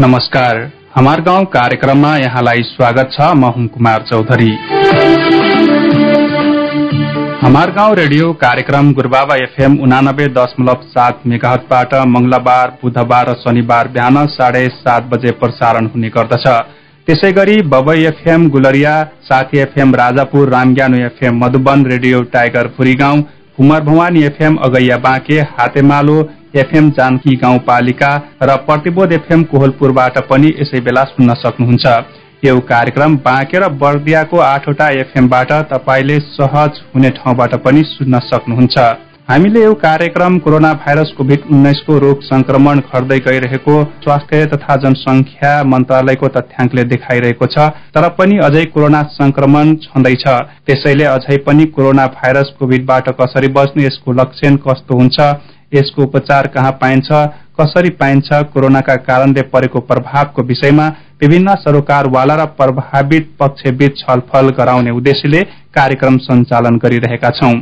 नमस्कार। हमार गाउँ कार्यक्रममा यहाँलाई स्वागत छ। म हुम कुमार चौधरी। हमार गाउँ रेडियो कार्यक्रम गुरुबाबा एफएम उनानब्बे दशमलव सात मेगाहटबाट मंगलबार बुधबार र शनिबार बिहान साढे सात बजे प्रसारण हुने गर्दछ। त्यसै गरी Babai FM Gulariya Sathi FM Rajapur Ramgyano FM Madhuban radio tiger Phurigaun Kumar Bhawani FM Agaiya Banke Hatemalo FM Janaki गाउँपालिका र प्रतिबोध एफएम कोहलपुरबाट पनि यसै बेला सुन्न सक्नुहुन्छ। यो कार्यक्रम बाँके र बर्दियाको आठवटा एफएमबाट तपाईँले सहज हुने ठाउँबाट पनि सुन्न सक्नुहुन्छ। हामीले यो कार्यक्रम कोरोना भाइरस कोभिड उन्नाइसको रोग संक्रमण घट्दै गइरहेको स्वास्थ्य तथा जनसंख्या मन्त्रालयको तथ्याङ्कले देखाइरहेको छ तर पनि अझै कोरोना संक्रमण छँदैछ। त्यसैले अझै पनि कोरोना भाइरस कोभिडबाट कसरी बच्ने यसको लक्षण कस्तो हुन्छ यसको उपचार कहाँ पाइन्छ कसरी पाइन्छ कोरोनाका कारणले परेको प्रभावको विषयमा विभिन्न सरोकारवाला र प्रभावित पक्षबीच छलफल गराउने उद्देश्यले कार्यक्रम सञ्चालन गरिरहेका छौं।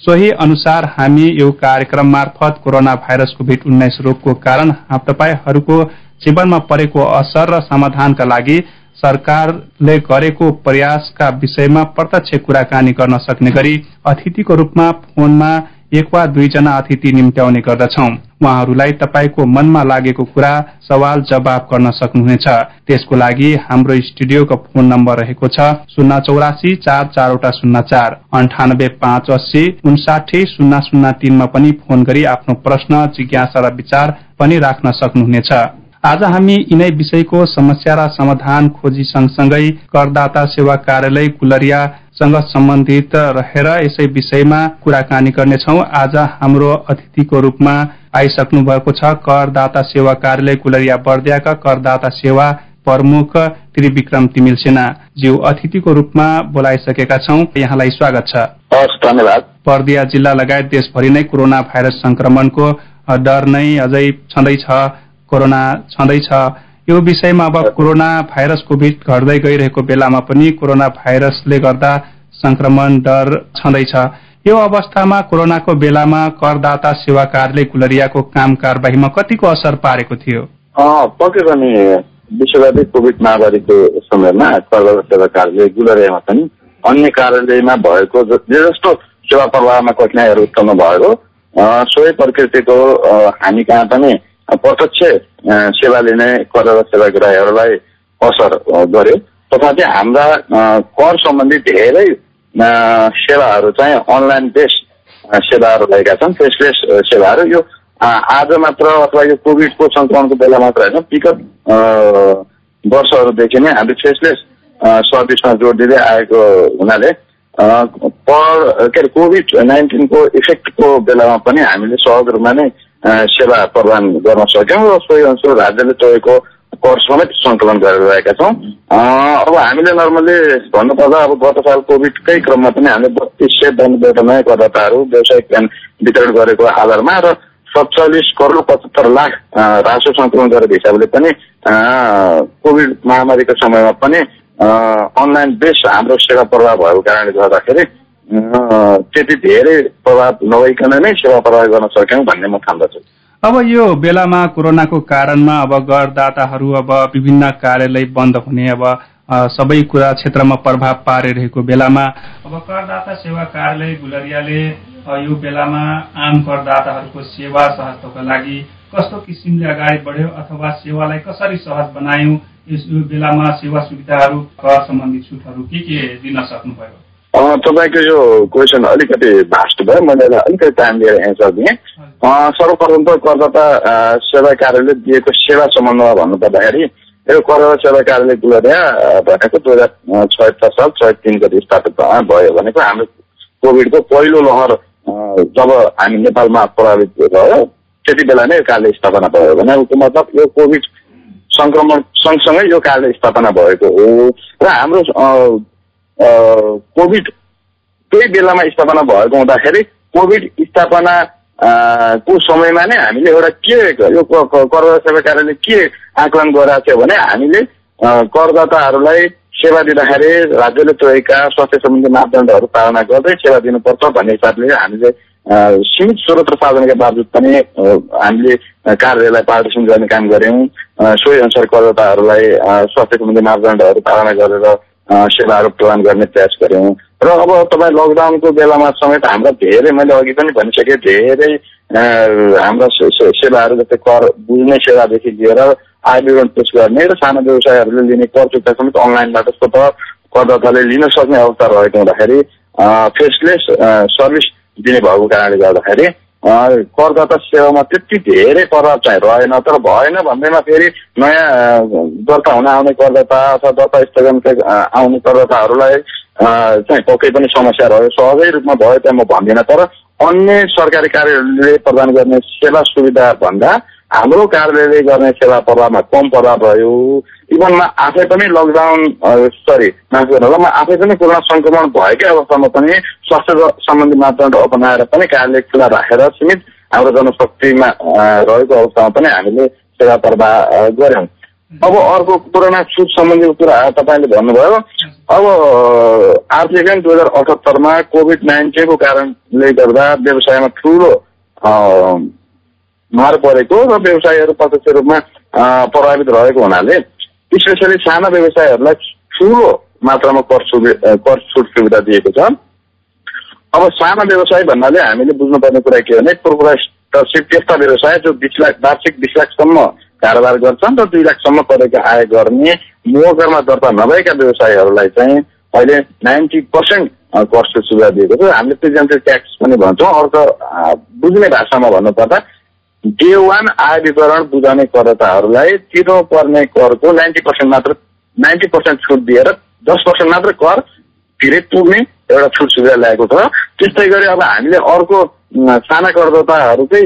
सोही अनुसार हामी यो कार्यक्रम मार्फत कोरोना भाइरस कोभिड उन्नाइस रोगको कारण तपाईँहरूको जीवनमा परेको असर र समाधानका लागि सरकारले गरेको प्रयासका विषयमा प्रत्यक्ष कुराकानी गर्न सक्ने गरी अतिथिको रूपमा फोनमा एक वा दुईजना अतिथि निम्त्याउने गर्दछौ। उहाँहरूलाई तपाईँको मनमा लागेको कुरा सवाल जवाब गर्न सक्नुहुनेछ। त्यसको लागि हाम्रो स्टुडियोको फोन नम्बर रहेको छ शून्य चौरासी चार चारवटा शून्य चार। अन्ठानब्बे पाँच अस्सी उन्साठी शून्य शून्य तीनमा पनि फोन गरी आफ्नो प्रश्न जिज्ञासा र विचार पनि राख्न सक्नुहुनेछ। आज हामी यिनै विषयको समस्या र समाधान खोजी सँगसँगै करदाता सेवा कार्यालय गुलरिया सँग सम्बन्धित रहेर यसै विषयमा कुराकानी गर्नेछौ। आज हाम्रो अतिथिको रूपमा आइसक्नु भएको छ करदाता सेवा कार्यालय कुलरिया बर्दियाका करदाता सेवा प्रमुख त्रिविक्रम तिमिल सेना। ज्यू अतिथिको रूपमा बोलाइसकेका छौं। यहाँलाई स्वागत छ। धन्यवाद। बर्दिया जिल्ला लगायत देशभरि नै कोरोना भाइरस संक्रमणको डर नै अझै छँदैछ। कोरोना छँदैछ। यो विषयमा अब कोरोना भाइरस कोभिड घट्दै गइरहेको बेलामा पनि कोरोना भाइरसले गर्दा संक्रमण डर छँदैछ। यो अवस्थामा कोरोनाको बेलामा करदाता सेवा कार्यालय कुलरियाको काम कारवाहीमा कतिको असर पारेको थियो? पक्कै पनि विश्वव्यापी कोभिड महामारीको समयमा करदाता सेवा कार्यालय गुलरियामा पनि अन्य कार्यालयमा भएको जे जस्तो सेवा प्रवाहमा कठिनाइहरू उत्पन्न भएको सोही प्रकृतिको हामी कहाँ पनि प्रत्यक्ष सेवा लिने कर सेवाग्राहीहरूलाई असर गर्यो। तथापि हाम्रा कर सम्बन्धी धेरै सेवाहरू चाहिँ अनलाइन बेस्ड सेवाहरू भएका छन्। फेसलेस सेवाहरू। यो आज मात्र अथवा यो कोभिडको सङ्क्रमणको बेला मात्र होइन विगत वर्षहरूदेखि नै हामीले फेसलेस सर्भिसमा जोड दिँदै आएको हुनाले पर के अरे कोभिड नाइन्टिनको इफेक्टको बेलामा पनि हामीले सहज रूपमा नै सेवा प्रदान गर्न सक्यौँ र सोही अनुसार राज्यले तोकेको कर समेत सङ्कलन गरेर रहेका छौँ अब हामीले नर्मली भन्नुपर्दा अब गत साल कोभिडकै क्रममा पनि हामीले बत्तिस सय बन्नबाट नयाँ करदाताहरू व्यावसायिक प्यान वितरण गरेको आधारमा र सत्तालिस करोड पचहत्तर लाख रासो सङ्कलन गरेको हिसाबले पनि कोभिड महामारीको समयमा पनि अनलाइन बेस हाम्रो सेवा प्रवाह भएको कारणले गर्दाखेरि त्यति धेरै प्रभाव नभइकन नै सेवा प्रवाह गर्न सक्यौँ भन्ने म ठान्दछु। अब यो बेलामा कोरोनाको कारणमा अब करदाताहरू अब विभिन्न कार्यालय बन्द हुने अब सबै कुरा क्षेत्रमा प्रभाव पारिरहेको बेलामा अब करदाता सेवा कार्यालय गुलरियाले यो बेलामा आम करदाताहरूको सेवा सहजताको लागि कस्तो किसिमले अगाडि बढ्यो अथवा सेवालाई कसरी सहज बनायौँ यस बेलामा सेवा सुविधाहरू कर सम्बन्धी छुटहरू के के दिन सक्नुभयो? तपाईँको यो क्वेसन अलिकति भास्ट भयो। मैले यसलाई अलिकति टाइम लिएर एन्सर दिएँ। सर्वप्रथम त करदाता सेवा कार्यालयले दिएको सेवा सम्बन्धमा भन्नुपर्दाखेरि यो करदाता सेवा कार्यालय गुलरिया भनेको दुई हजार छयत्तर साल चैत तिन गति स्थापित भयो भनेको हाम्रो कोभिडको पहिलो लहर जब हामी नेपालमा प्रभावित भयो त्यति बेला नै यो कार्यालय स्थापना भयो भने उसको मतलब यो कोभिड सङ्क्रमण सँगसँगै यो कार्यालय स्थापना भएको हो। र हाम्रो कोभिड त्यही बेलामा स्थापना भएको हुँदाखेरि कोभिड स्थापना को समयमा नै हामीले एउटा के यो करदाता सेवा कार्यालयले के आकलन गरेको थियो भने हामीले करदाताहरूलाई सेवा दिँदाखेरि राज्यले तोकेका स्वास्थ्य सम्बन्धी मापदण्डहरू पालना गर्दै सेवा दिनुपर्छ भन्ने हिसाबले हामीले सीमित स्रोत र साधनका बावजुद पनि हामीले कार्यलाई पार्टिसन गर्ने काम गऱ्यौँ। सोही अनुसार करदाताहरूलाई स्वास्थ्य सम्बन्धी मापदण्डहरू पालना गरेर सेवाहरू प्रदान गर्ने प्रयास गऱ्यौँ। र अब तपाईँ लकडाउनको बेलामा समेत हाम्रा धेरै मैले अघि पनि भनिसकेँ धेरै हाम्रा सेवाहरू जस्तै कर बुझ्ने सेवादेखि लिएर आय विवरण पेस गर्ने र साना व्यवसायहरूले लिने कर चुक्ता समेत अनलाइनबाट स्वत करदाताले लिन सक्ने अवस्था रहेको हुँदाखेरि फेसलेस सर्भिस दिने भएको कारणले गर्दाखेरि करदाता सेवामा त्यति धेरै प्रभाव चाहिँ रहेन तर भएन भन्दैमा फेरि नयाँ दर्ता हुन आउने करदाता अथवा दर्ता स्थगन आउने करदाताहरूलाई चाहिँ पक्कै पनि समस्या रह्यो। सहजै रूपमा भयो त्यहाँ म भन्दिनँ तर अन्य सरकारी कार्यालयले प्रदान गर्ने सेवा सुविधा भन्दा हाम्रो कार्यालयले गर्ने सेवा प्रभावमा कम प्रभाव रह्यो। इभन म आफै पनि लकडाउन सरी माफ म आफै पनि कोरोना सङ्क्रमण भएकै अवस्थामा पनि स्वास्थ्य सम्बन्धी मापदण्ड अपनाएर पनि कार्यालय खुला राखेर सीमित हाम्रो जनशक्तिमा रहेको अवस्थामा पनि हामीले सेवा प्रवाह गऱ्यौँ। अब अर्को कोरोना छुट सम्बन्धी कुरा तपाईँले भन्नुभयो। अब आर्थिक दुई हजार अठहत्तरमा कोभिड नाइन्टिनको कारणले गर्दा व्यवसायमा ठुलो मार परेको र व्यवसायीहरू प्रत्यक्ष रूपमा प्रभावित रहेको हुनाले स्पेसली साना व्यवसायहरूलाई ठुलो मात्रामा कर कर छुट सुविधा दिएको छ। अब साना व्यवसाय भन्नाले हामीले बुझ्नुपर्ने कुरा के भने कर्पोरेटरसिप त्यस्ता व्यवसाय जो बिस लाख वार्षिक बिस लाखसम्म कारोबार गर्छन् र दुई लाखसम्म परेको आय गर्ने मोगरमा दर्ता नभएका व्यवसायहरूलाई चाहिँ अहिले नाइन्टी पर्सेन्ट कर सुविधा दिएको छ। हामीले प्रेजेन्टेड ट्याक्स पनि भन्छौँ। अर्को बुझ्ने भाषामा भन्नुपर्दा डे वान आय विवरण बुझाउने करदाताहरूलाई तिर्नुपर्ने करको नाइन्टी पर्सेन्ट मात्र नाइन्टी पर्सेन्ट छुट दिएर दस पर्सेन्ट मात्र कर तिरै पुग्ने एउटा छुट सुविधा ल्याएको छ। त्यस्तै गरी अब हामीले अर्को साना करदाताहरूकै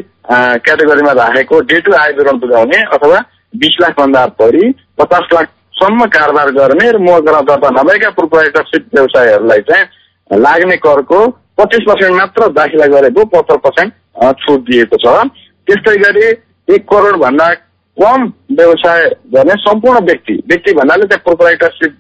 क्याटेगोरीमा राखेको डे टु आय विवरण बुझाउने अथवा बिस लाखभन्दा बढी पचास लाखसम्म कारोबार गर्ने र मोहग्रह दर्ता नभएका प्रोप्राइटरसिप व्यवसायहरूलाई चाहिँ लाग्ने करको पच्चिस पर्सेन्ट मात्र दाखिला गरेको पचास पर्सेन्ट छुट दिएको छ। त्यस्तै गरी एक करोडभन्दा कम व्यवसाय गर्ने सम्पूर्ण व्यक्ति व्यक्ति भन्नाले चाहिँ प्रोपराइटरसिप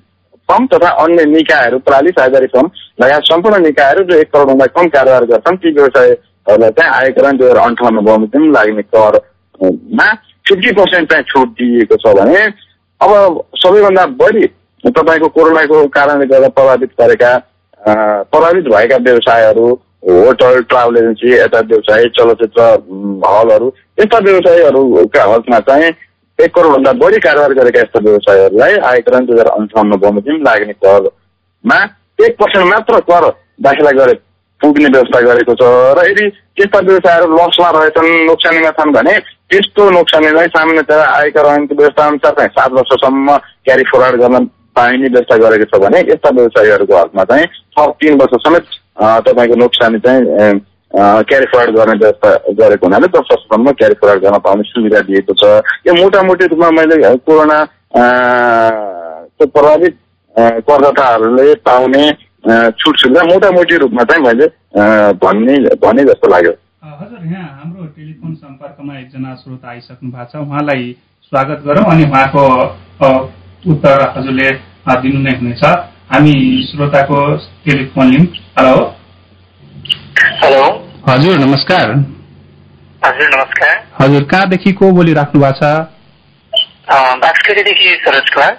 फर्म तथा अन्य निकायहरू प्रणाली साझेदारी फर्म लगायत सम्पूर्ण निकायहरू जो एक करोडभन्दा कम कारोबार गर्छन् ती व्यवसायहरूलाई चाहिँ आयकरण दुई हजार अन्ठाउन्न बमोजिम लाग्ने करमा फिफ्टी पर्सेन्ट चाहिँ छुट दिइएको छ भने अब सबैभन्दा बढी तपाईँको कोरोनाको कारणले गर्दा प्रभावित गरेका प्रभावित भएका व्यवसायहरू होटल ट्राभल एजेन्सी यता व्यवसाय चलचित्र हलहरू यस्ता व्यवसायीहरूका हकमा चाहिँ एक करोडभन्दा बढी कारोबार गरेका यस्ता व्यवसायहरूलाई आयकरण दुई हजार अन्ठाउन्न बमोजिम लाग्ने करमा एक पर्सेन्ट मात्र कर दाखिला गरे पुग्ने व्यवस्था गरेको छ। र यदि त्यस्ता व्यवसायहरू लसमा रहेछन् नोक्सानीमा छन् भने त्यस्तो नोक्सानीलाई सामान्यतया आयकर ऐनको व्यवस्था अनुसार चाहिँ सात वर्षसम्म क्यारी फरवर्ड गर्न पाइने व्यवस्था गरेको छ भने यस्ता व्यवसायीहरूको हकमा चाहिँ थप तिन वर्ष तपाईँको नोक्सानी चाहिँ क्यारी फरवर्ड गर्ने व्यवस्था गरेको हुनाले दस वर्षसम्म क्यारी फरवर्ड गर्न पाउने सुविधा दिएको छ। यो मोटामोटी रूपमा मैले कोरोना प्रभावित करदाताहरूले पाउने छुट सुविधा मोटामोटी रूपमा चाहिँ मैले भन्ने भने जस्तो लाग्यो। हजुर यहाँ हाम्रो टेलिफोन सम्पर्कमा एकजना श्रोता आइसक्नु भएको छ। उहाँलाई स्वागत गरौँ अनि उहाँको उत्तर हजुरले दिनु नै हुनेछ। हामी श्रोताको टेलिफोन लिउँ हेलो। हेलो। हजुर नमस्कार। हजुर नमस्कार। हजुर कहाँदेखि को बोलिराख्नु भएको छ? बास्केरीदेखि सरोज कुमार।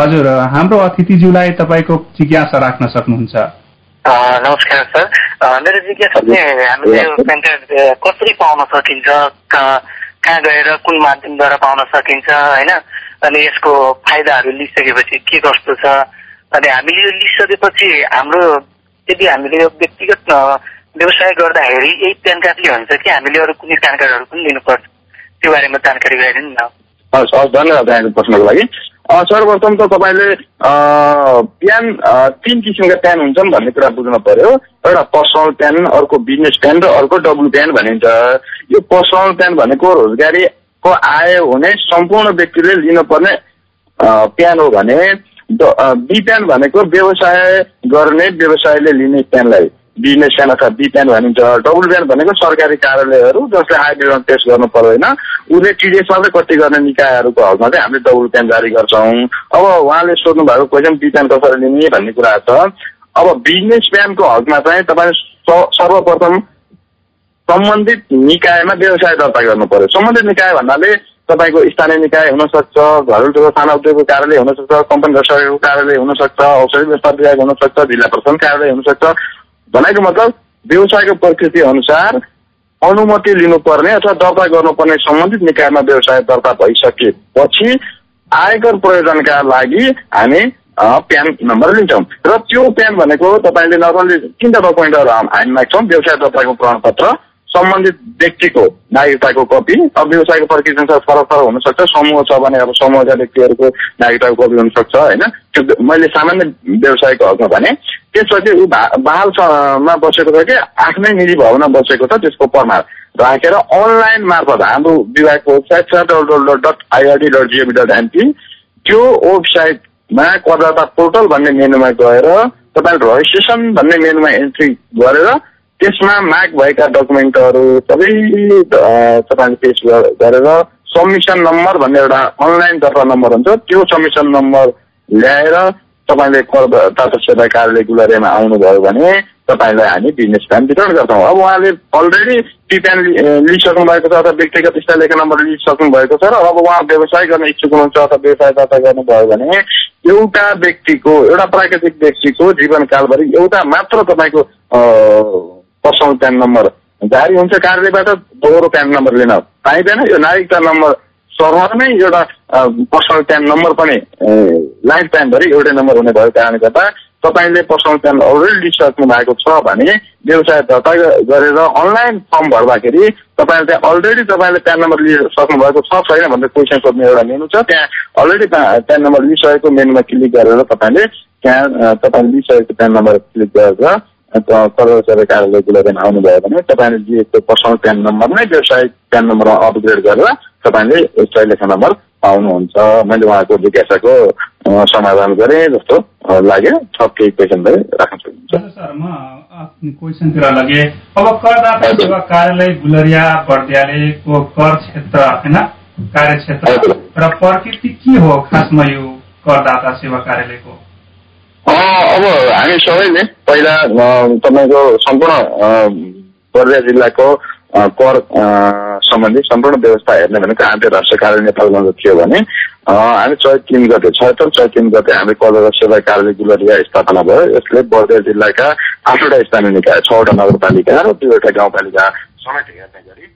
हजुर हाम्रो अतिथिज्यूलाई तपाईँको जिज्ञासा राख्न सक्नुहुन्छ। नमस्कार सर। मेरो जिज्ञासा चाहिँ हामीले पेन कार्ड कसरी पाउन सकिन्छ कहाँ गएर कुन माध्यमद्वारा पाउन सकिन्छ होइन? अनि यसको फाइदाहरू लिइसकेपछि के कस्तो छ अनि हामीले यो लिइसकेपछि हाम्रो यदि हामीले यो व्यक्तिगत व्यवसाय गर्दाखेरि यही प्यान कार्डले हुन्छ कि हामीले अरू कुनै प्यान कार्डहरू पनि लिनुपर्छ? त्यो बारेमा जानकारी गराइदिनु न। हस् हस् धन्यवाद यहाँको प्रश्नको लागि। सर्वप्रथम त तपाईँले प्यान तिन किसिमका प्यान हुन्छन् भन्ने कुरा बुझ्नु पर्यो। एउटा पर्सनल प्यान अर्को बिजनेस प्यान र अर्को डब्लु प्यान भनिन्छ। यो पर्सनल प्यान भनेको रोजगारीको आय हुने सम्पूर्ण व्यक्तिले लिनुपर्ने प्यान हो भने बी प्यान भनेको व्यवसाय गर्ने व्यवसायले लिने प्यानलाई बिजनेस प्यान अथवा बी प्यान भनिन्छ। डबल प्यान भनेको सरकारी कार्यालयहरू जसले आय विवरण पेस गर्नु पर्दैन उसले टिडिएस मात्रै कति गर्ने निकायहरूको हकमा चाहिँ हामीले डबल प्यान जारी गर्छौँ। अब उहाँले सोध्नु भएको क्वेसन बी प्यान कसरी लिने भन्ने कुरा छ। अब बिजनेस प्यानको हकमा चाहिँ तपाईँ सर्वप्रथम सम्बन्धित निकायमा व्यवसाय दर्ता गर्नु पर्यो। सम्बन्धित निकाय भन्नाले तपाईँको स्थानीय निकाय हुनसक्छ घरेलु साना उद्योगको कार्यालय हुनसक्छ कम्पनी सरकारको कार्यालय हुनसक्छ औषधि व्यवस्था विभाग हुनसक्छ जिल्ला प्रशासन कार्यालय हुनसक्छ। भनेको मतलब व्यवसायको प्रकृति अनुसार अनुमति लिनुपर्ने अथवा दर्ता गर्नुपर्ने सम्बन्धित निकायमा व्यवसाय दर्ता भइसकेपछि आयकर प्रयोजनका लागि हामी प्यान नम्बर लिन्छौँ। र त्यो प्यान भनेको तपाईँले नर्मली तिनवटा डकुमेन्टहरू हामी माग्छौँ व्यवसाय दर्ताको प्रमाणपत्र सम्बन्धित व्यक्तिको नागरिकताको कपी अब व्यवसायको अनुसार फरक फरक हुनसक्छ समूह छ भने अब समूहका व्यक्तिहरूको नागरिकताको कपी हुनसक्छ होइन? त्यो मैले सामान्य व्यवसायको हकमा भने त्यसपछि ऊ बालमा बसेको छ कि? आफ्नै निजी भवनमा बसेको छ त्यसको प्रमाण राखेर अनलाइन मार्फत हाम्रो विभागको वेबसाइट छ W dot IRD dot G O V dot NP त्यो वेबसाइटमा करदाता पोर्टल भन्ने मेनुमा गएर तपाईँले रजिस्ट्रेसन भन्ने मेनुमा एन्ट्री गरेर त्यसमा माग भएका डकुमेन्टहरू सबै तपाईँले पेस गरेर सब्मिसन नम्बर भन्ने एउटा अनलाइन दर्ता नम्बर हुन्छ। त्यो सब्मिसन नम्बर ल्याएर तपाईँले करदाता सेवा कार्यालय गुलरियामा आउनुभयो भने तपाईँलाई हामी बिजनेस प्लान वितरण गर्छौँ। अब उहाँले अलरेडी टी प्यान लिइसक्नु भएको छ अथवा व्यक्तिगत लेखा नम्बर लिइसक्नु भएको छ र अब उहाँ व्यवसाय गर्न इच्छुक हुनुहुन्छ अथवा व्यवसाय दर्ता गर्नुभयो भने एउटा व्यक्तिको एउटा प्राकृतिक व्यक्तिको जीवनकालभरि एउटा मात्र तपाईँको पर्सनल प्यान नम्बर। जारी हुन्छ कार्यालयबाट दोहोरो प्यान नम्बर लिन। पाइँदैन यो नागरिकता नम्बर। सर्भरमै एउटा पर्सनल प्यान नम्बर पनि लाइफ टाइमभरि एउटै नम्बर हुने भएको कारणले गर्दा तपाईँले पर्सनल प्यान अलरेडी लिइसक्नु भएको छ भने व्यवसाय दर्ता गरेर अनलाइन फर्म भर्दाखेरि तपाईँले त्यहाँ अलरेडी तपाईँले प्यान नम्बर लिइसक्नु भएको छ छैन भनेर क्वेसन सोध्ने एउटा मेनु छ। त्यहाँ अलरेडी प्यान नम्बर लिइसकेको मेनुमा क्लिक गरेर तपाईँले त्यहाँ तपाईँले लिइसकेको प्यान नम्बर क्लिक गरेर कर्मचारी कार्यालय गुलाबेन आउनुभयो भने तपाईँले दिएको पर्सनल प्यान नम्बर नै व्यवसायिक प्यान नम्बरमा अपग्रेड गरेर तपाईँले लेखा नम्बर पाउनुहुन्छ। मैले उहाँको जिज्ञासाको समाधान गरेँ जस्तो लाग्यो। थप केही क्वेसन भए राख्न सक्नुहुन्छ। सर म क्वेसनतिर लगे। अब करदाता सेवा कार्यालय गुलरिया बर्दियालेको कर क्षेत्र होइन? कार्यक्षेत्र र प्रकृति के हो खासमा यो करदाता सेवा कार्यालयको? अब हामी सबैले पहिला तपाईँको सम्पूर्ण बर्दिया जिल्लाको कर सम्बन्धी सम्पूर्ण व्यवस्था हेर्ने भनेको अन्तर्राष्ट्रिय कार्य नेपालमा थियो भने हामी चैत तिन गते छत्तर चैत तिन गते हामी कर सेवा कार्य गुलरिया स्थापना भयो। यसले बर्दिया जिल्लाका आठवटा स्थानीय निकाय छवटा नगरपालिका र दुईवटा गाउँपालिका समेत हेर्ने गरी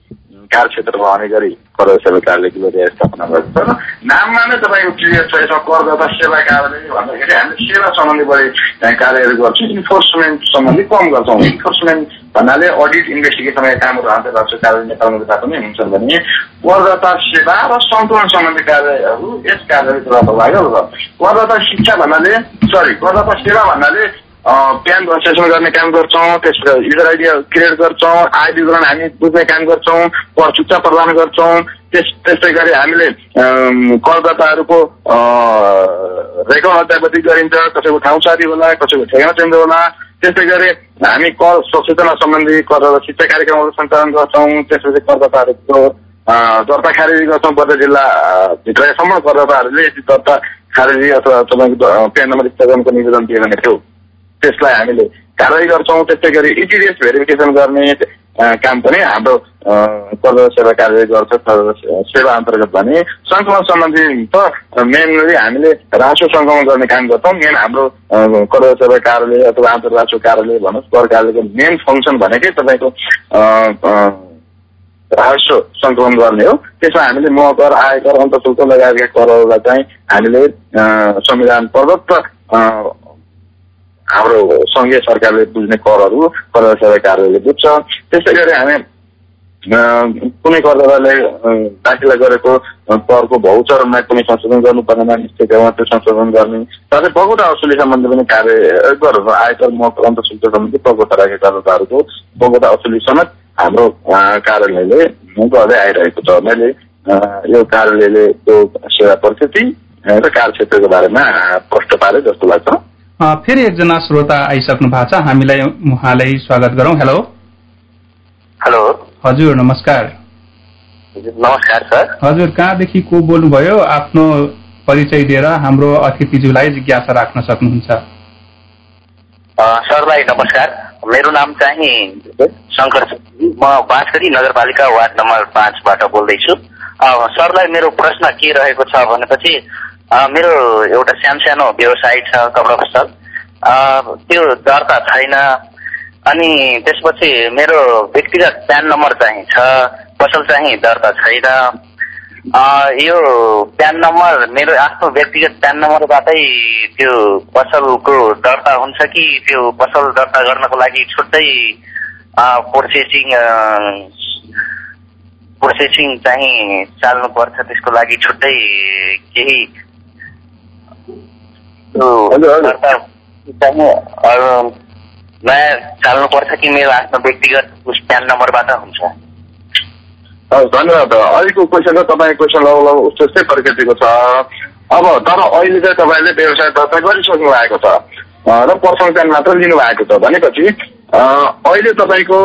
कार्यक्षेत्र रहने गरी कर सेवा कार्यालय स्थापना भएको छ र नाममा नै तपाईँको क्लियर छ यसमा करदाता सेवा कार्यालय भन्दाखेरि हामीले सेवा सम्बन्धी बढी कार्यहरू गर्छौँ इन्फोर्समेन्ट सम्बन्धी कम गर्छौँ। इन्फोर्समेन्ट भन्नाले अडिट इन्भेस्टिगेसनका कामहरू अन्तर्राष्ट्रिय कार्यालय नेपालमा पनि हुन्छन् भने। करदाता सेवा र सन्तुलन सम्बन्धी कार्यहरू यस कार्यालयबाट लाग्यो र करदाता शिक्षा भन्नाले सरी करदाता सेवा भन्नाले प्यान रजिस्ट्रेसन गर्ने काम गर्छौँ त्यसपछि युजर आइडी क्रिएट गर्छौँ आय विवरण हामी बुझ्ने काम गर्छौँ कर प्रदान गर्छौँ त्यस त्यस्तै गरी हामीले करदाताहरूको रेकर्ड अध्यावधि गरिन्छ कसैको ठाउँ सारी होला कसैको ठेगाना चेन्ज होला त्यस्तै गरी हामी कर सचेतना सम्बन्धी करदाता शिक्षा कार्यक्रमहरू सञ्चालन गर्छौँ त्यसपछि करदाताहरूको दर्ता खारेजी गर्छौँ बजार जिल्लाभित्रसम्म करदाताहरूले यदि दर्ता खारेजी अथवा तपाईँको प्यान नम्बर स्थगनको निवेदन दियो भने त्यो त्यसलाई हामीले कारवाही गर्छौँ। त्यस्तै गरी इटिडिएस भेरिफिकेसन गर्ने काम पनि हाम्रो कर सेवा कार्य गर्छ। सेवा अन्तर्गत भने सङ्क्रमण सम्बन्धी त मेनली हामीले रासो सङ्क्रमण गर्ने काम गर्छौँ। मेन हाम्रो कर सेवा कार्यालय अथवा अन्तर्राष्ट्रिय कार्यालय भनोस् कर कार्यालयको मेन फङ्सन भनेकै तपाईँको राजस्व सङ्कलन गर्ने हो। त्यसमा हामीले महकर आयकर अन्तशुल्क लगायतका करहरूलाई चाहिँ हामीले संविधान प्रदत्त हाम्रो सङ्घीय सरकारले बुझ्ने करहरू कर सेवा कार्यालयले बुझ्छ त्यस्तै गरी हामी कुनै करदाताले दाखिला गरेको करको भौचरमा कुनै संशोधन गर्नुपर्नेमा निश्चय त्यो संशोधन गर्ने। साथै बगौटा असुली सम्बन्धी पनि कार्य गर्नु आयकर महत्व अन्तशुल्क सम्बन्धी बगौटा राखेका करदाताहरूको बगौटा असुली समेत हाम्रो कार्यालयले गर्दै आइरहेको छ। मैले यो कार्यालयले त्यो सेवा प्रकृति र कार्यक्षेत्रको बारेमा प्रष्ट पारे जस्तो लाग्छ। फेरि एकजना श्रोता आइसक्नु भएको छ। हामीलाई उहाँलाई स्वागत गरौँ। हेलो हेलो हजुर नमस्कार। नमस्कार सर। हजुर कहाँदेखि को बोल्नुभयो? आफ्नो परिचय दिएर हाम्रो अतिथिज्यूलाई जिज्ञासा राख्न सक्नुहुन्छ। सरलाई नमस्कार। मेरो नाम चाहिँ शङ्कर म बाँसगढी नगरपालिका वार्ड नम्बर पाँचबाट बोल्दैछु। सरलाई मेरो प्रश्न के रहेको छ भनेपछि मेरो एउटा सानो व्यवसाय छ कपडा पसल त्यो दर्ता छैन। अनि त्यसपछि मेरो व्यक्तिगत प्यान नम्बर चाहिँ छ पसल चाहिँ दर्ता छैन। यो प्यान नम्बर मेरो आफ्नो व्यक्तिगत प्यान नम्बरबाटै त्यो पसलको दर्ता हुन्छ कि त्यो पसल दर्ता गर्नको लागि छुट्टै प्रोसेसिङ प्रोसेसिङ चाहिँ चाल्नु पर्छ त्यसको लागि छुट्टै केही नयाँ चाल्नुपर्छ कि मेरो आफ्नो व्यक्तिगत प्यान नम्बरबाट हुन्छ धन्यवाद। अहिलेको क्वेसन त तपाईँको क्वेसन लगभग उस्तो जस्तै प्रकृतिको छ। अब तर अहिले चाहिँ तपाईँले व्यवसाय दर्ता गरिसक्नु भएको छ। र पर्सनल प्लान मात्र लिनुभएको छ। भनेपछि अहिले तपाईँको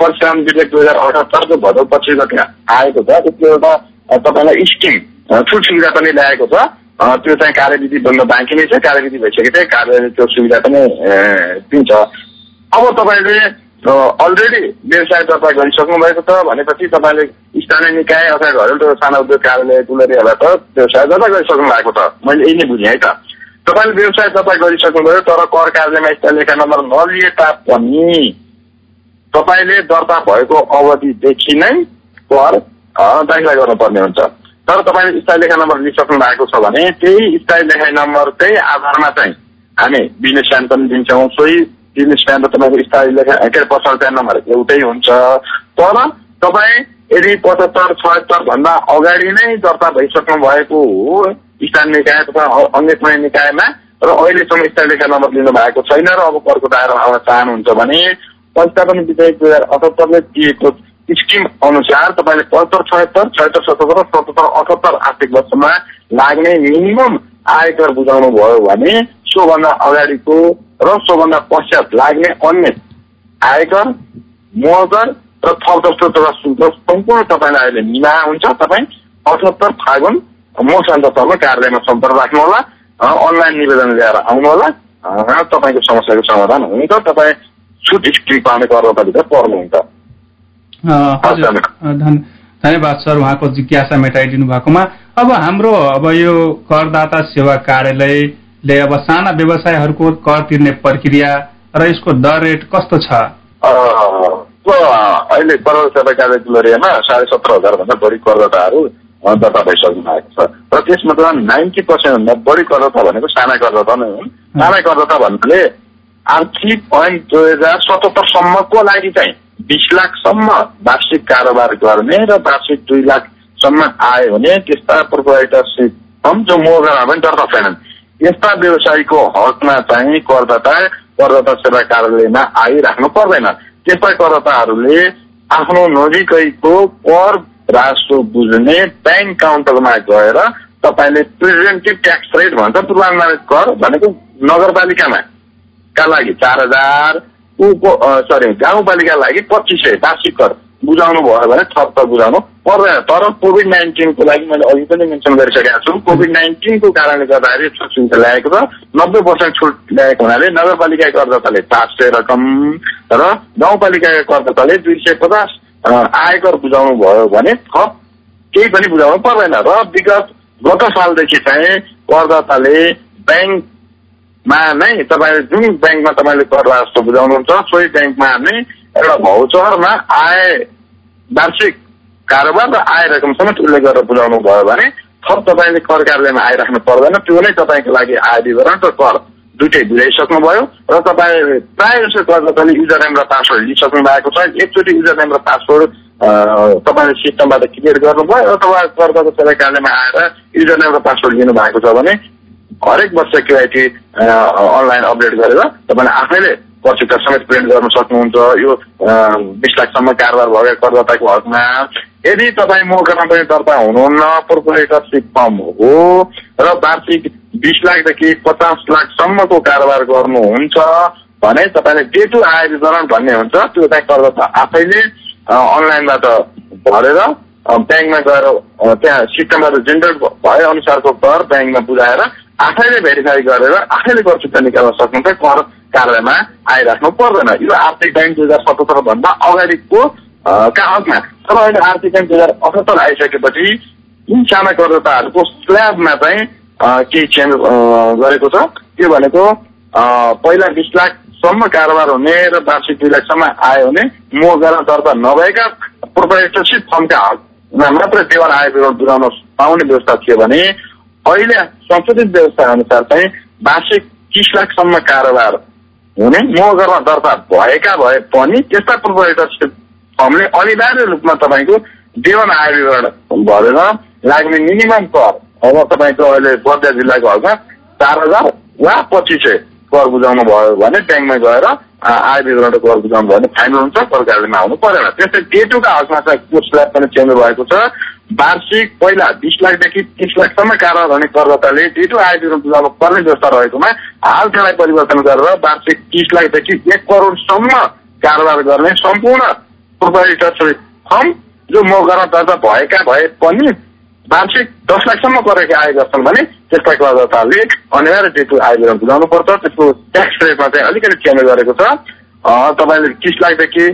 परशुराम विधेयक दुई हजार अठहत्तरको भदौ पछि गति आएको छ। त्यो एउटा तपाईँलाई स्किम छुट सुविधा पनि ल्याएको छ। त्यो चाहिँ कार्यविधि बन्न बाँकी नै छ कार्यविधि भइसकेपछि कार्य त्यो सुविधा पनि दिन्छ। अब तपाईँले अलरेडी व्यवसाय दर्ता गरिसक्नु भएको छ भनेपछि तपाईँले स्थानीय निकाय अथवा घरेलु सानो उद्योग कार्यालय तुलरीबाट व्यवसाय दर्ता गरिसक्नु भएको छ। मैले यही नै बुझेँ है त। तपाईँले व्यवसाय दर्ता गरिसक्नुभयो तर कर कार्यालयमा स्थायी लेखा नम्बर नलिए तापनि तपाईँले दर्ता भएको अवधिदेखि नै कर दाखिला गर्नुपर्ने हुन्छ। तर तपाईँले स्थायी लेखा नम्बर लिइसक्नु भएको छ भने त्यही स्थायी लेखा नम्बर चाहिँ आधारमा चाहिँ हामी बिजनेस पनि दिन्छौँ। सोही बिजनेस प्यान र तपाईँको स्थायी लेखा के अरे पर्सनल प्यान नम्बर एउटै हुन्छ। तर तपाईँ यदि पचहत्तर छयत्तर भन्दा अगाडि नै दर्ता भइसक्नु भएको हो स्थानीय निकाय तथा अन्य निकायमा र अहिलेसम्म स्थायी लेखा नम्बर लिनु भएको छैन र अब कर्को दायरा आउन चाहनुहुन्छ भने पनि विधेयक दुई हजार अठहत्तरले दिएको स्किम अनुसार तपाईँले पचहत्तर छयत्तर छयत्तर सतहत्तर सतहत्तर अठहत्तर आर्थिक वर्षमा लाग्ने मिनिमम आयकर बुझाउनु भयो भने सोभन्दा अगाडिको र सोभन्दा पश्चात लाग्ने अन्य आयकर मकर र थप जस्तो तथा शुल्क सम्पूर्ण तपाईँलाई अहिले मिला हुन्छ। तपाईँ अठहत्तर फागुन मसान्तसम्म कार्यालयमा सम्पर्क राख्नुहोला अनलाइन निवेदन ल्याएर आउनुहोला तपाईँको समस्याको समाधान हुन्छ। तपाईँ छुट स्क्रिम पाउने कर्मचारीभित्र पर्नुहुन्छ। धन्यवाद। सर उहाँको जिज्ञासा मेटाइदिनु भएकोमा। अब हाम्रो अब यो करदाता सेवा कार्यालय ले अब साना व्यवसायहरूको कर तिर्ने प्रक्रिया र यसको दर रेट कस्तो छ? अहिले कर सेवा कार्यालयमा साढे सत्र हजारभन्दा बढी करदाताहरू दर्ता भइसक्नु भएको छ। र त्यसमा नाइन्टी पर्सेन्टभन्दा बढी करदाता भनेको साना करदाता नै हुन् साना करदाता भन्नाले आर्थिक ऐन दुई हजार सतहत्तरसम्मको लागि चाहिँ बिस लाखसम्म वार्षिक कारोबार गर्ने र वार्षिक दुई लाखसम्म आयो भने त्यस्ता प्रोपराइटरसिप जो मोगरमा पनि दर्ता छैनन् यस्ता व्यवसायीको हकमा चाहिँ करदाता करदाता सेवा कार्यालयमा आइराख्नु पर्दैन। त्यस्ता करदाताहरूले आफ्नो नजिकैको कर राजस्व बुझ्ने ब्याङ्क काउन्टरमा गएर तपाईँले प्रेजेन्टिभ ट्याक्स रेट भन्छ पूर्वानुमानित कर भनेको नगरपालिकामा। का लागि? चार हजार सरी गाउँपालिकाको लागि पच्चिस सय वार्षिक कर बुझाउनु भयो भने थप त बुझाउनु पर्दैन। तर कोभिड नाइन्टिनको लागि मैले अघि पनि मेन्सन गरिसकेको छु कोभिड नाइन्टिनको कारणले गर्दाखेरि छुट सुविधा ल्याएको छ नब्बे पर्सेन्ट छुट ल्याएको हुनाले नगरपालिका करदाताले पाँच सय रकम र गाउँपालिकाका करदाताले दुई सय पचास आयकर बुझाउनु भयो भने थप केही पनि बुझाउनु पर्दैन। र विगत गत सालदेखि चाहिँ करदाताले ब्याङ्कमा नै तपाईँले जुन ब्याङ्कमा तपाईँले कर राजस्व बुझाउनुहुन्छ सोही ब्याङ्कमा नै एउटा भौचरमा आय वार्षिक कारोबार र आय रकम समेत उल्लेख गरेर बुझाउनु भयो भने थप तपाईँले कर कार्यालयमा आइराख्नु पर्दैन त्यो नै तपाईँको लागि आय विवरण र कर दुइटै बुझाइसक्नुभयो र तपाईँ प्रायः जस्तो तपाईँले युजर नेम र पासवर्ड लिइसक्नु भएको छ एकचोटि युजर नेम र पासवर्ड तपाईँले सिस्टमबाट क्रिएट गर्नुभयो करको सेवा कार्यालयमा आएर युजर नेम र पासवर्ड लिनु भएको छ भने हरेक वर्ष केआइटी अनलाइन अपडेट गरेर तपाईँले आफैले पत्रिका समेत प्रिन्ट गर्न सक्नुहुन्छ। यो बिस लाखसम्म कारोबार भएको करदाताको हकमा। यदि तपाईँ मौकामा पनि दर्ता हुनुहुन्न प्रोपरेटरसिप फर्म हो र वार्षिक बिस लाखदेखि पचास लाखसम्मको कारोबार गर्नुहुन्छ भने तपाईँले डे टु आय विवरण भन्ने हुन्छ त्यो चाहिँ करदाता आफैले अनलाइनबाट भरेर ब्याङ्कमा गएर त्यहाँ सिस्टमबाट जेनरेट भए अनुसारको कर ब्याङ्कमा बुझाएर आफैले भेरिफाई गरेर आफैले चुक्ता निकाल्न सक्नुहुन्छ कर कार्यमा आइराख्नु पर्दैन। यो आर्थिक ऐन दुई हजार सतहत्तर भन्दा अगाडिको का हकमा तर अहिले आर्थिक ऐन दुई हजार अठहत्तर आइसकेपछि यी साना करदाताहरूको स्ल्याबमा चाहिँ केही चेन्ज गरेको छ। त्यो भनेको पहिला बिस लाखसम्म कारोबार हुने र वार्षिक दुई लाखसम्म आयो भने मोहगरा दर्ता नभएका प्रोप्राइटरसिप फर्मका हकमा मात्र देवान आय विवरण बुझाउन पाउने व्यवस्था थियो भने अहिले संशोधित व्यवस्था अनुसार चाहिँ वार्षिक तिस लाखसम्म कारोबार हुने मोहगरमा दर्ता भएका भए पनि त्यस्ता प्रोप्राइटरसिप फर्मले अनिवार्य रूपमा तपाईँको देवान आय विवरण भरेर लाग्ने मिनिमम कर अब तपाईँको अहिले बर्दिया जिल्लाको हकमा चार हजार वा पच्चिस सय कर बुझाउनु भयो भने ब्याङ्कमा गएर आय विवरण कर बुझाउनु भयो भने फाइन हुन्छ सरकारले आउनु परेन त्यस्तै टेटुका हकमा चाहिँ कोर्स पनि चेन्ज भएको छ वार्षिक पहिला बिस लाखदेखि तिस लाखसम्म कारोबार हुने करदाताले टेटु आय विवरण बुझाउनु पर्ने व्यवस्था रहेकोमा हाल त्यसलाई परिवर्तन गरेर वार्षिक तिस लाखदेखि एक करोडसम्म कारोबार गर्ने सम्पूर्ण प्रोपाइटर फर्म जो मौका दर्ता भएका भए पनि वार्षिक दस लाखसम्म गरेका आय गर्छन् भने त्यसका करदाताले अनिवार्य टेटु आय विवरण बुझाउनु पर्छ। त्यसको ट्याक्स रेटमा चाहिँ अलिकति चेन्ज गरेको छ। तपाईँले तिस लाखदेखि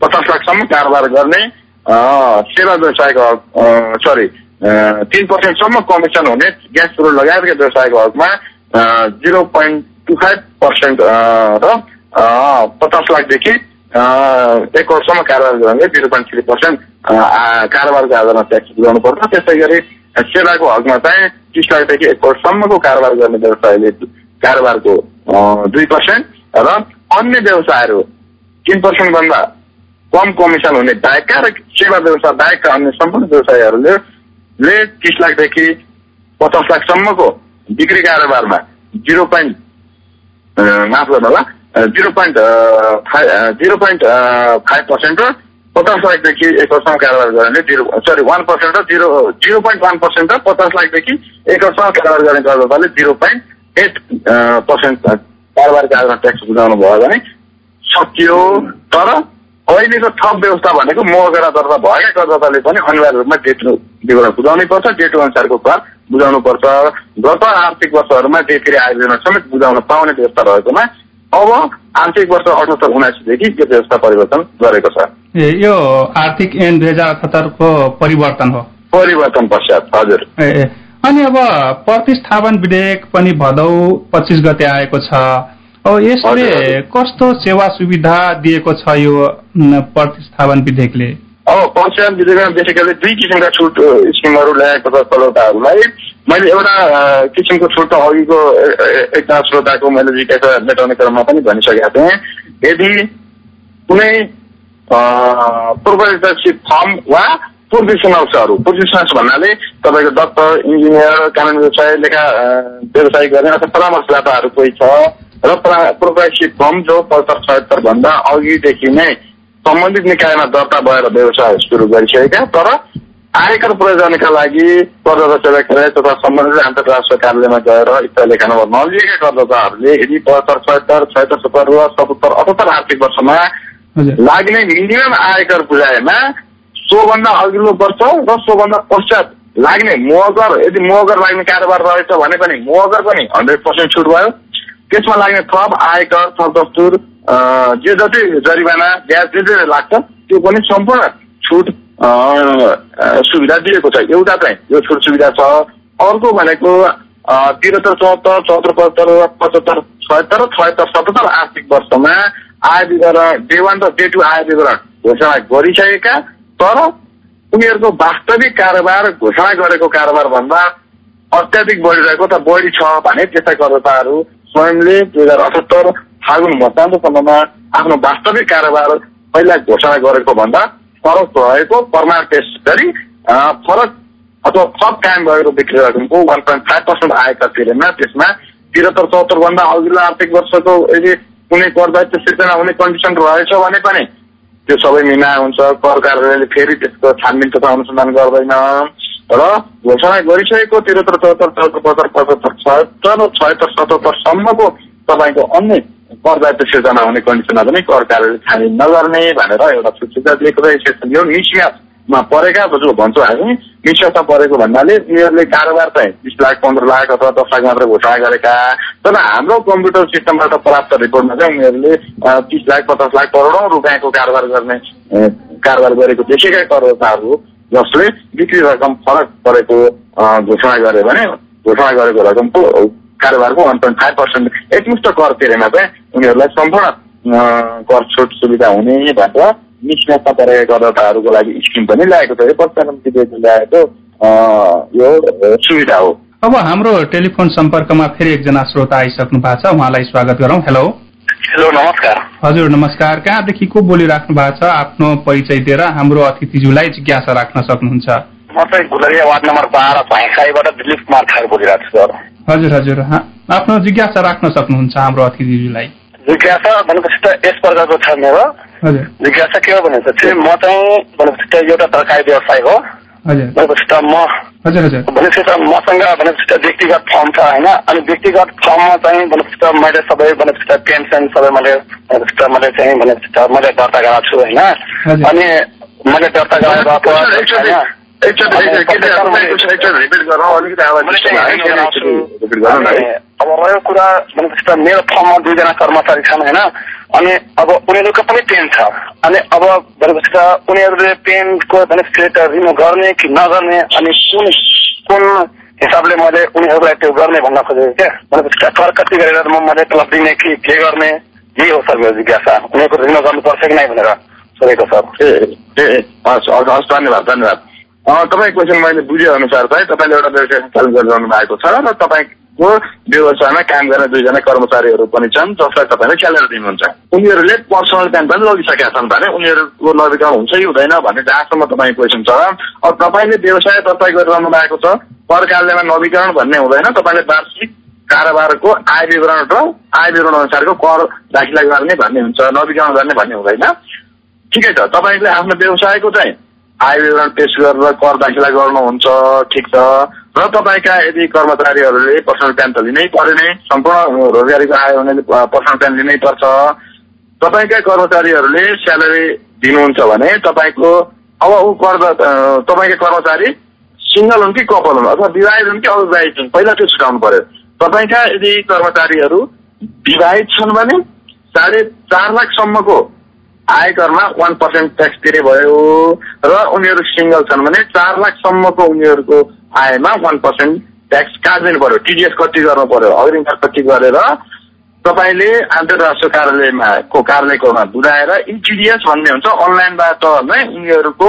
पचास लाखसम्म कारोबार गर्ने सेवा व्यवसायको सरी तिन पर्सेन्टसम्म कमिसन हुने ग्यास चुरो लगायतका व्यवसायको हकमा zero point two five percent र पचास लाखदेखि एक वर्षसम्म कारोबार गर्ने जिरो पोइन्ट थ्री पर्सेन्ट कारोबारको आधारमा ट्याक्स बुझाउनु पर्छ त्यस्तै गरी सेवाको हकमा चाहिँ तिस लाखदेखि एक वर्षसम्मको कारोबार गर्ने व्यवसायले कारोबारको दुई पर्सेन्ट र अन्य व्यवसायहरू तिन पर्सेन्टभन्दा कम कमिसन हुने बाहेकका र सेवा व्यवसाय बाहेकका अन्य सम्पूर्ण व्यवसायीहरूले ले तिस लाखदेखि पचास लाखसम्मको बिक्री कारोबारमा जिरो पोइन्ट माफ गर्नु होला zero point five zero point five percent र पचास लाखदेखि एक वर्षमा कारोबार गर्ने जिरो सरी वान पर्सेन्ट र zero zero point one percent र पचास लाखदेखि एक वर्षमा कारोबार गर्ने करदाताले जिरो पोइन्ट एट पर्सेन्ट कारोबारको आधारमा ट्याक्स बुझाउनु भयो भने सकियो तर अहिलेको थप व्यवस्था भनेको मोहगरा दर्ता भएका करदाताले पनि अनिवार्य रूपमा डेट विवरण बुझाउनै पर्छ डेटो अनुसारको कर बुझाउनु पर्छ। गत आर्थिक वर्षहरूमा डेटखेरि आय विवरण समेत बुझाउन पाउने व्यवस्था रहेकोमा अब आर्थिक वर्ष अठहत्तर उनासीदेखि यो व्यवस्था परिवर्तन गरेको छ। ए यो आर्थिक ऐन दुई हजार अठहत्तरको परिवर्तन हो? परिवर्तन पश्चात हजुर। ए। अनि अब प्रतिस्थापन विधेयक पनि भदौ पच्चिस गते आएको छ। यसले कस्तो सेवा सुविधा दिएको छ यो प्रतिस्थापन विधेयकले। अब पञ्चायत विधेयकमा बेसिकली दुई किसिमका छुट स्किमहरू ल्याएको छ श्रोताहरूलाई मैले एउटा किसिमको छुट अघिको एकजना श्रोताको मैले जिज्ञासा मेटाउने क्रममा पनि भनिसकेका थिएँ। यदि कुनै प्रोपरेटरसिप फर्म वा प्रोफेसनल्सहरू प्रोफेसनल्स भन्नाले तपाईँको डक्टर इन्जिनियर कानुन व्यवसाय लेखा व्यवसाय गर्ने अथवा परामर्शदाताहरू कोही छ र प्रोपरेटरसिप फर्म जो पचहत्तर छयत्तर भन्दा अघिदेखि नै सम्बन्धित निकायमा दर्ता भएर व्यवसाय सुरु गरिसकेका तर आयकर प्रयोजनका लागि करदाता सेवा तथा सम्बन्धित अन्तर्राष्ट्रिय कार्यालयमा गएर स्थायी लेखा नम्बर नलिएका करदाताहरूले यदि पचहत्तर छयत्तर छयत्तर सत्तर र सतहत्तर अठहत्तर आर्थिक वर्षमा लाग्ने मिनिमम आयकर बुझाएमा सोभन्दा अघिल्लो वर्ष र सोभन्दा पश्चात लाग्ने मोहगर यदि मोहगर लाग्ने कारोबार रहेछ भने पनि मोहगर पनि हन्ड्रेड पर्सेन्ट छुट भयो। त्यसमा लाग्ने थप आयकर थप दस्तुर जे जति जरिवाना ब्याज जे जे लाग्छ त्यो पनि सम्पूर्ण छुट सुविधा दिएको छ। एउटा चाहिँ यो छुट सुविधा छ। अर्को भनेको त्रिहत्तर चौहत्तर चौहत्तर पचहत्तर पचहत्तर छयत्तर र छयत्तर सतहत्तर आर्थिक वर्षमा आय विवरण डे वान र डे टू आय विवरण घोषणा गरिसकेका तर उनीहरूको वास्तविक कारोबार घोषणा गरेको कारोबार भन्दा अत्याधिक बढिरहेको त बढी छ भने त्यस्ता करदाताहरू स्वयंले दुई हजार अठहत्तर फागुन मतदानसम्ममा आफ्नो वास्तविक कारोबार पहिला घोषणा गरेको भन्दा फरक रहेको प्रमाण पेश गरी फरक अथवा थप कायम भएको बिक्री रकमको वान पोइन्ट फाइभ पर्सेन्ट आएका तिरेमा त्यसमा त्रिहत्तर चौहत्तर भन्दा अघिल्लो आर्थिक वर्षको यदि कुनै कर दायित्व सिर्जना हुने कन्डिसन रहेछ भने पनि त्यो सबै मिना हुन्छ। कर कार्यालयले फेरि त्यसको छानबिन तथा अनुसन्धान गर्दैन। र घोषणा गरिसकेको त्रिहत्तर चौहत्तर चौहत्तर पचहत्तर पचहत्तर छयत्तर र छयत्तर सतहत्तरसम्मको तपाईँको अन्य कर दायित्व सिर्जना हुने कन्डिसनमा पनि कर कार्यालयले छानबिन नगर्ने भनेर एउटा सुविधा दिएको छ। यो मिसम्याच मा परेका जो भन्छौँ हामी। निष्ठा परेको भन्नाले उनीहरूले कारोबार चाहिँ बिस लाख पन्ध्र लाख अथवा दस लाख मात्र घोषणा गरेका तर हाम्रो कम्प्युटर सिस्टमबाट प्राप्त रिपोर्टमा चाहिँ उनीहरूले तिस लाख पचास लाख करोडौँ रुपियाँको कारोबार गर्ने कारोबार गरेको देखेका करदाताहरू जसले बिक्री रकम फरक परेको घोषणा गरे भने घोषणा गरेको रकमको कारोबारको वान पोइन्ट फाइभ पर्सेन्ट एकमुष्ट कर तिरेमा चाहिँ उनीहरूलाई सम्पूर्ण कर छुट सुविधा हुने भनेर निष्ठा परेका करदाताहरूको लागि स्किम पनि ल्याएको छ। यो पश्चात ल्याएको यो सुविधा हो। अब हाम्रो टेलिफोन सम्पर्कमा फेरि एकजना श्रोता आइसक्नु भएको छ। उहाँलाई स्वागत गरौँ। हेलो। हेलो नमस्कार। हजुर नमस्कार। कहाँदेखि को बोलिराख्नु भएको छ? आफ्नो परिचय दिएर हाम्रो अतिथिज्यूलाई जिज्ञासा राख्न सक्नुहुन्छ। म चाहिँ गुलरिया वार्ड नम्बर बाह्र भाइखाईबाट दिलीप कुमार खाएर बोलिरहेको छु सर। हजुर हजुर। आफ्नो जिज्ञासा राख्न सक्नुहुन्छ हाम्रो अतिथिज्यूलाई। जिज्ञासा भनेपछि त यस प्रकारको छ मेरो। जिज्ञासा के हो भनेपछि म चाहिँ भनेपछि एउटा तरकारी व्यवसाय हो। भनेपछि त म भनेपछि त मसँग भनेपछि त व्यक्तिगत फर्म छ होइन? अनि व्यक्तिगत फर्ममा चाहिँ भनेपछि त मैले सबै भनेपछि त पेन्सन सबै मैले भनेपछि त मैले चाहिँ भनेपछि त मैले दर्ता गराएको छु होइन? अनि मैले दर्ता गराएर अब रह्यो कुरा भनेपछि त मेरो फर्ममा दुईजना कर्मचारी छन् होइन? अनि अब उनीहरूको पनि पेन छ। अनि अब भनेपछि त उनीहरूले पेनको बेनिफिट रिन्यू गर्ने कि नगर्ने? अनि कुन कुन हिसाबले मैले उनीहरूलाई त्यो गर्ने भन्न खोजेको क्या? भनेपछि कर कति गरेर म मैले क्लब दिने कि के गर्ने? यही हो सर मेरो जिज्ञासा। उनीहरूको रिन्यू गर्नुपर्छ कि नै भनेर सोधेको सर। ए ए हस् हस् धन्यवाद धन्यवाद। तपाईँको क्वेसन मैले बुझे अनुसार चाहिँ तपाईँले एउटा व्यवसाय सञ्चालन गरिरहनु भएको छ र तपाईँको व्यवसायमा काम गर्ने दुईजना कर्मचारीहरू पनि छन् जसलाई तपाईँले स्यालेरी दिनुहुन्छ। उनीहरूले पर्सनल प्यान पनि लगिसकेका छन् भने उनीहरूको नवीकरण हुन्छ कि हुँदैन भन्ने जहाँसम्म तपाईँको क्वेसन छ। अब तपाईँले व्यवसाय दर्ता गरिरहनु भएको छ कर कार्यालयमा नवीकरण भन्ने हुँदैन तपाईँले वार्षिक कारोबारको आय विवरण र आय विवरण अनुसारको कर दाखिला गर्ने भन्ने हुन्छ नवीकरण गर्ने भन्ने हुँदैन। ठिकै छ तपाईँले आफ्नो व्यवसायको चाहिँ आय विवरण पेस गरेर कर दाखिला गर्नुहुन्छ ठिक छ। र तपाईँका यदि कर्मचारीहरूले पर्सनल प्यान त लिनै पर्यो नै सम्पूर्ण रोजगारीको आय हुने पर्सनल प्यान लिनै पर्छ। तपाईँका कर्मचारीहरूले स्यालेरी दिनुहुन्छ भने तपाईँको अब ऊ कर तपाईँका कर्मचारी सिङ्गल हुन् कि कपल हुन् अथवा विवाहित हुन् कि अविवाहित हुन् पहिला त्यो छुटाउनु पर्यो। तपाईँका यदि कर्मचारीहरू विवाहित छन् भने साढे चार लाखसम्मको आयकरमा वान पर्सेन्ट ट्याक्स तिरे भयो र उनीहरू सिङ्गल छन् भने चार लाखसम्मको उनीहरूको आयमा वान पर्सेन्ट ट्याक्स काटिदिनु पर्यो टिडिएस कति गर्नु पर्यो? अग्रिम कति गरेर तपाईँले अन्तर्राष्ट्रिय कार्यालयमा को कार्यालयकोमा बुझाएर इटिडिएस भन्ने हुन्छ। अनलाइनबाट नै उनीहरूको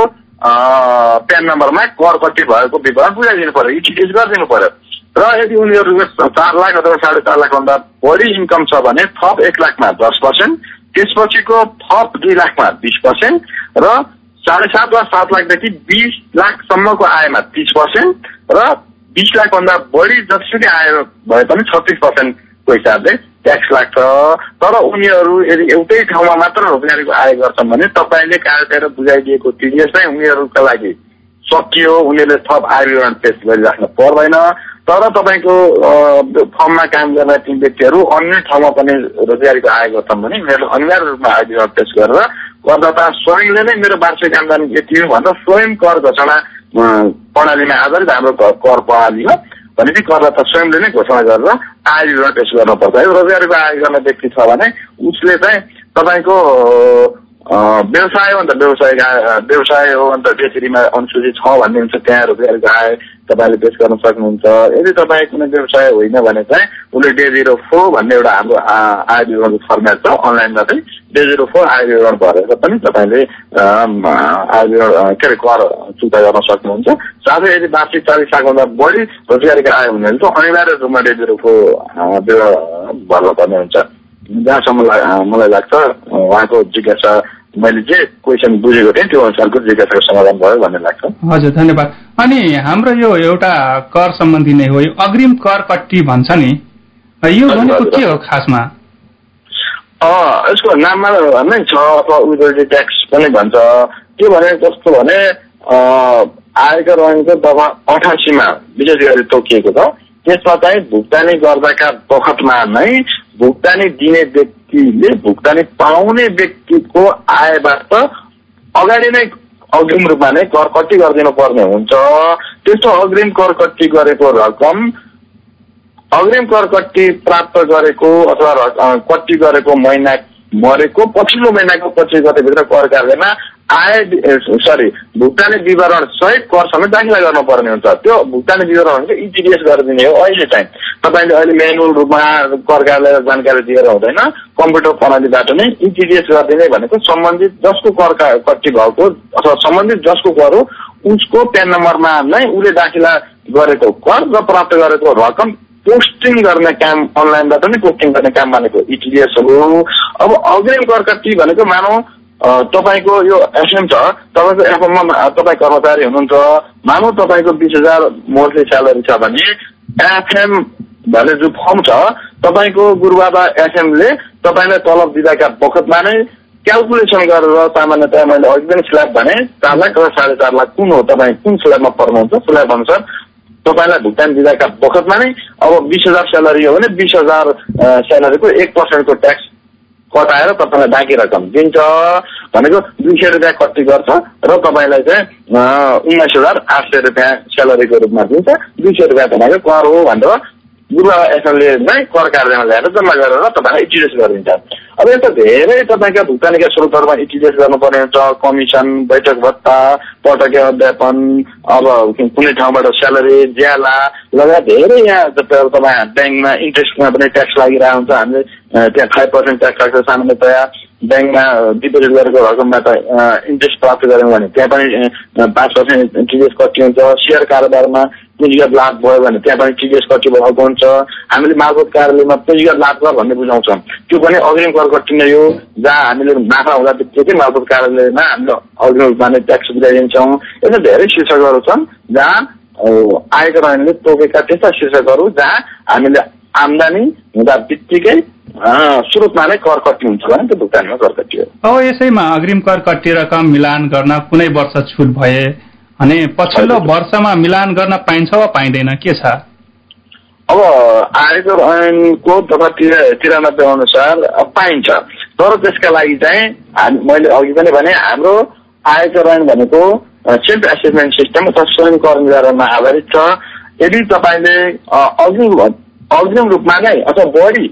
प्यान नम्बरमा कर कति भएको विवरण बुझाइदिनु पर्यो इटिडिएस गरिदिनु पर्यो। र यदि उनीहरूको चार लाख अथवा साढे चार लाखभन्दा बढी इन्कम छ भने थप एक लाखमा दस पर्सेन्ट त्यसपछिको थप दुई लाखमा बिस पर्सेन्ट र साढे सात वा सात लाखदेखि बिस लाखसम्मको आयमा तिस पर्सेन्ट र बिस लाखभन्दा बढी जतिसुकै आय भए पनि छत्तिस पर्सेन्टको हिसाबले ट्याक्स लाग्छ। तर उनीहरू यदि एउटै ठाउँमा मात्र रोजगारीको आय गर्छन् भने तपाईँले कार्यालय बुझाइदिएको टिडिएस नै उनीहरूका लागि सकियो। उनीहरूले थप आय विवरण पेस गरिराख्नु पर्दैन। तर तपाईँको फर्ममा काम गर्ने ती व्यक्तिहरू अन्य ठाउँमा पनि रोजगारीको आय गर्छन् भने उनीहरूले अनिवार्य रूपमा आय पेस गरेर करदाता स्वयंले नै मेरो वार्षिक आमदानी यति हो भनेर स्वयं कर घोषणा प्रणालीमा आधारित हाम्रो कर प्रणाली हो भनेपछि करदाता स्वयंले नै घोषणा गरेर आय विवरण पेस गर्नुपर्छ है रोजगारीको आय गर्ने व्यक्ति छ भने उसले चाहिँ तपाईँको व्यवसाय हो अन्त व्यवसाय व्यवसाय हो अन्त बेचेरीमा अनुसूची छ भन्ने हुन्छ त्यहाँ रोजगारीको आय तपाईँले पेस गर्न सक्नुहुन्छ। यदि तपाईँ कुनै व्यवसाय होइन भने चाहिँ उसले डे जिरो फोर भन्ने एउटा हाम्रो आय विवरणको फर्मेट छ अनलाइनमा चाहिँ डे जिरो फोर आय विवरण भरेर पनि तपाईँले आय के अरे कर चुक्ता गर्न सक्नुहुन्छ। साथै यदि वार्षिक चालिस लाखभन्दा बढी रोजगारीको आय हुने भने चाहिँ अनिवार्य रूपमा डे जिरो फोर विवरण भर्नुपर्ने हुन्छ। जहाँसम्म मलाई लाग्छ उहाँको जिज्ञासा मैले जे क्वेसन बुझेको थिएँ त्यो अनुसारको जिज्ञासाको समाधान भयो भन्ने लाग्छ। हजुर धन्यवाद। अनि हाम्रो यो एउटा कर सम्बन्धी नै हो यो अग्रिम कर पट्टी भन्छ नि यो भनेको के हो खासमा? यसको नाममा नै छ अथवा विदोटी ट्याक्स पनि भन्छ। के भने कस्तो भने आयकर ऐनको दफा अठासीमा विशेष गरी तोकिएको छ। त्यसमा चाहिँ भुक्तानी गर्दाका बखतमा नै भुक्तानी दिने व्यक्तिले भुक्तानी पाउने व्यक्तिको आयबाट अगाडि नै अग्रिम रूपमा नै कर कट्टी गरिदिनु पर्ने हुन्छ त्यस्तो अग्रिम कर कट्टी गरेको रकम अग्रिम कर कट्टी प्राप्त गरेको अथवा कट्टी गरेको महिना मरेको पछिल्लो महिनाको पच्चिस गतेभित्र कर कार्यालयमा आय सरी भुक्तानी विवरण सहित कर समेत दाखिला गर्नुपर्ने हुन्छ। त्यो भुक्तानी विवरण भनेको इटिडिएस गरिदिने हो अहिले चाहिँ। तपाईँले अहिले मेनुअल रूपमा कर कार्यालय जानकारी दिएर हुँदैन। कम्प्युटर प्रणालीबाट नै इटिडिएस गरिदिने भनेको सम्बन्धित जसको कर कट्टी भएको अथवा सम्बन्धित जसको कर हो उसको प्यान नम्बरमा नै उसले दाखिला गरेको कर र प्राप्त गरेको रकम पोस्टिङ गर्ने काम अनलाइनबाट नै पोस्टिङ गर्ने काम भनेको इटिडिएस हो। अब अग्रिम कर कट्टी भनेको मानौ तपाईँको यो एफएम छ तपाईँको एफएममा तपाईँ कर्मचारी हुनुहुन्छ मानौ तपाईँको बिस हजार मन्थली स्यालेरी छ भने एफएम भन्ने जो फर्म छ तपाईँको गुरुबाबा एफएमले तपाईँलाई तलब दिँदाका बखतमा नै क्यालकुलेसन गरेर सामान्यतया मैले अघि पनि स्ल्याब भने चार लाख र साढे चार लाख कुन हो तपाईँ कुन स्ल्याबमा पर्नुहुन्छ स्ल्याब अनुसार तपाईँलाई भुक्तान दिँदाका बखतमा नै अब बिस हजार स्यालेरी हो भने बिस हजार स्यालेरीको एक पर्सेन्टको ट्याक्स कटाएर तपाईँलाई बाँकी रकम दिन्छ भनेको दुई सय रुपियाँ कति गर्छ र तपाईँलाई चाहिँ उन्नाइस हजार आठ सय रुपियाँ स्यालेरीको रूपमा दिन्छ। दुई सय रुपियाँ तपाईँको कर हो भनेर गुरुबा एसएलले नै कर कार्यालयमा ल्याएर जम्मा गरेर तपाईँलाई इटिडिएस गरिदिन्छ। अब यस्तो धेरै तपाईँका भुक्तानीका स्रोतहरूमा इटिडिएस गर्नुपर्ने हुन्छ कमिसन बैठक भत्ता पटके अध्यापन अब कुनै ठाउँबाट स्यालेरी ज्याला लगायत धेरै यहाँ तपाईँ ब्याङ्कमा इन्ट्रेस्टमा पनि ट्याक्स लागिरहेको हुन्छ हामीले त्यहाँ फाइभ पर्सेन्ट ट्याक्स लाग्छ सामान्यतया। ब्याङ्कमा डिपोजिट गरेको रकमबाट इन्ट्रेस्ट प्राप्त गऱ्यौँ भने त्यहाँ पनि पाँच पर्सेन्ट टिडिएस कति हुन्छ सेयर कारोबारमा पुँजीगत लाभ भयो भने त्यहाँ पनि टिडिएस कति भएको हुन्छ। हामीले मालपोत कार्यालयमा पुँजीगत लाभ कर भन्ने बुझाउँछौँ। त्यो पनि अग्रिम कर कटिने हो जहाँ हामीले नाफा हुँदा बित्तिकै मालपोत कार्यालयमा हामीले अग्रिम रूपमा नै ट्याक्स बुझाइदिन्छौँ यस्तो धेरै शीर्षकहरू छन् जहाँ आयकर ऐनले तोकेका त्यस्ता शीर्षकहरू जहाँ हामीले आम्दानी हुँदा बित्तिकै स्रोतमा नै कर कट्टी हुन्छ भने त्यो भुक्तानीमा कर कट्टी हो। अब यसैमा अग्रिम कर कट्टी रकम मिलान गर्न कुनै वर्ष छुट भए अनि पछिल्लो वर्षमा मिलान गर्न पाइन्छ वा पाइँदैन के छ? अब आयकर ऐनको तथा तिरानब्बे अनुसार पाइन्छ। तर त्यसका लागि चाहिँ मैले अघि पनि भने हाम्रो आयकर ऐन भनेको सेल्फ एसेसमेन्ट सिस्टम अथवा स्वयं कर निर्धारणमा आधारित छ। यदि तपाईँले अग्रिम अग्रिम रूपमा नै अथवा बढी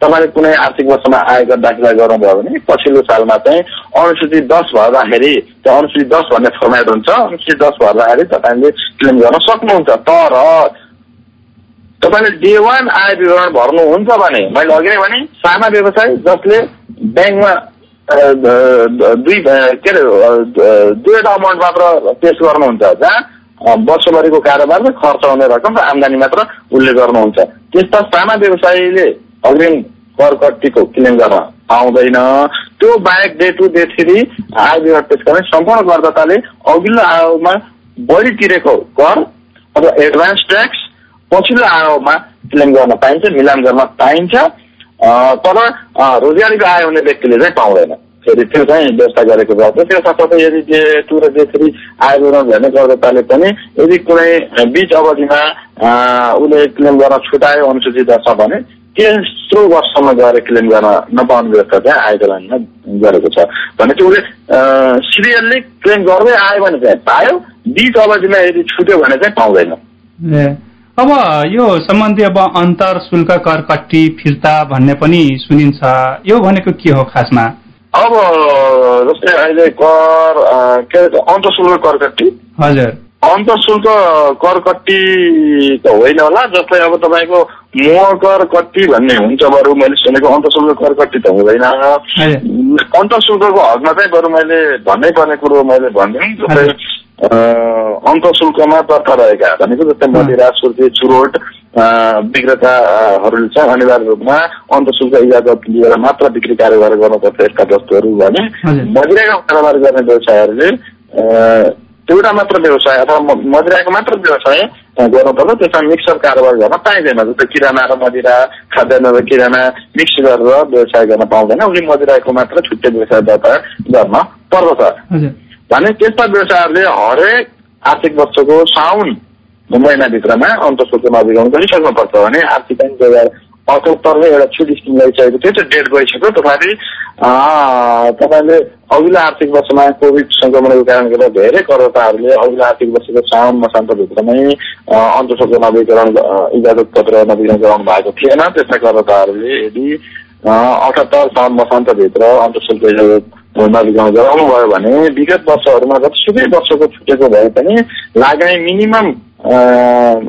तपाईँले कुनै आर्थिक वर्षमा आयकर दाखिला गर्नुभयो भने पछिल्लो सालमा चाहिँ अनुसूची दस भर्दाखेरि त्यो अनुसूची दस भन्ने फर्मेट हुन्छ अनुसूची दस भर्दाखेरि तपाईँले क्लेम गर्न सक्नुहुन्छ। तर तपाईँले डे वान आय विवरण भर्नुहुन्छ भने मैले अघि नै भने साना व्यवसाय जसले ब्याङ्कमा दुई के अरे दुईवटा अमाउन्ट मात्र पेस गर्नुहुन्छ जहाँ वर्षभरिको कारोबार खर्च हुने रकम र आम्दानी मात्र उसले गर्नुहुन्छ। त्यस्ता साना व्यवसायीले अग्रिम कर कट्टीको क्लेम गर्न पाउँदैन। त्यो बाहेक डे टु डे थ्री आय विभाग पेश गर्ने सम्पूर्ण करदाताले अघिल्लो आयोगमा बढी तिरेको कर अथवा एडभान्स ट्याक्स पछिल्लो आयोगमा क्लेम गर्न पाइन्छ मिलान गर्न पाइन्छ। तर रोजगारीको आय हुने व्यक्तिले चाहिँ पाउँदैन। फेरि त्यो चाहिँ व्यवस्था गरेको गर्छ त्यो साथसाथै यदि डे टू र डे थ्री आय विवरण हेर्ने पनि यदि कुनै बिच अवधिमा उसले क्लेम गर्न छुटायो अनुसूचित छ भने तेस्रो वर्षमा गएर क्लेम गर्न नपाउने व्यवस्था चाहिँ आयकर ऐनमा गरेको छ। भनेपछि उसले सिरियलले क्लेम गर्दै आयो भने चाहिँ पायो बिच अवधिमा यदि छुट्यो भने चाहिँ पाउँदैन। अब यो सम्बन्धी अब अन्तर शुल्क कर कट्टी फिर्ता भन्ने पनि सुनिन्छ। यो भनेको के हो खासमा? अब जस्तै अहिले कर के अरे अन्तशुल्क कर कट्टी हजुर। अन्तशुल्क कर कट्टी त होइन होला जस्तै अब तपाईँको कर कट्टी भन्ने हुन्छ बरु मैले सुनेको अन्तशुल्क कर कट्टी त हुँदैन। अन्तशुल्कको हकमा चाहिँ बरु मैले भन्नै पर्ने कुरो मैले भनिदिउँ जस्तै अन्तशुल्कमा दर्ता रहेका भनेको जस्तै मदिरा सुर्ती चुरोट विक्रेताहरूले चाहिँ अनिवार्य रूपमा अन्तशुल्क इजाजत लिएर मात्र बिक्री कारोबार गर्नुपर्छ यस्ता वस्तुहरू भने मदिराको कारोबार गर्ने व्यवसायहरूले एउटा मात्र व्यवसाय अथवा मदिराको मात्र व्यवसाय गर्नुपर्छ। त्यसमा मिक्सर कारोबार गर्न पाइँदैन जस्तै किराना र मदिरा खाद्यान्न र किराना मिक्स गरेर व्यवसाय गर्न पाउँदैन। उसले मदिराको मात्र छुट्टै व्यवसाय दर्ता गर्न पर्दछ। भने त्यस्ता व्यवसायहरूले हरेक आर्थिक वर्षको साउन महिनाभित्रमा अन्तशुल्क नबिगाउनु पनि सक्नुपर्छ भने आर्थिक दुई हजार अठहत्तरले एउटा छुट स्किम ल्याइसकेको थियो त्यो डेट गइसक्यो। तथापि तपाईँले अघिल्लो आर्थिक वर्षमा कोभिड सङ्क्रमणको कारणले गर्दा धेरै करदाताहरूले अघिल्लो आर्थिक वर्षको साउन मसान्तभित्रमै अन्तशुल्क नवीकरण इजाजत पत्र नवीकरण गराउनु भएको थिएन। त्यस्ता करदाताहरूले यदि अठहत्तर साउन मसान्तभित्र अन्तशुल्क इजाजत नवीकरण गराउनु भयो भने विगत वर्षहरूमा जतिसुकै वर्षको छुटेको भए पनि लगानी मिनिमम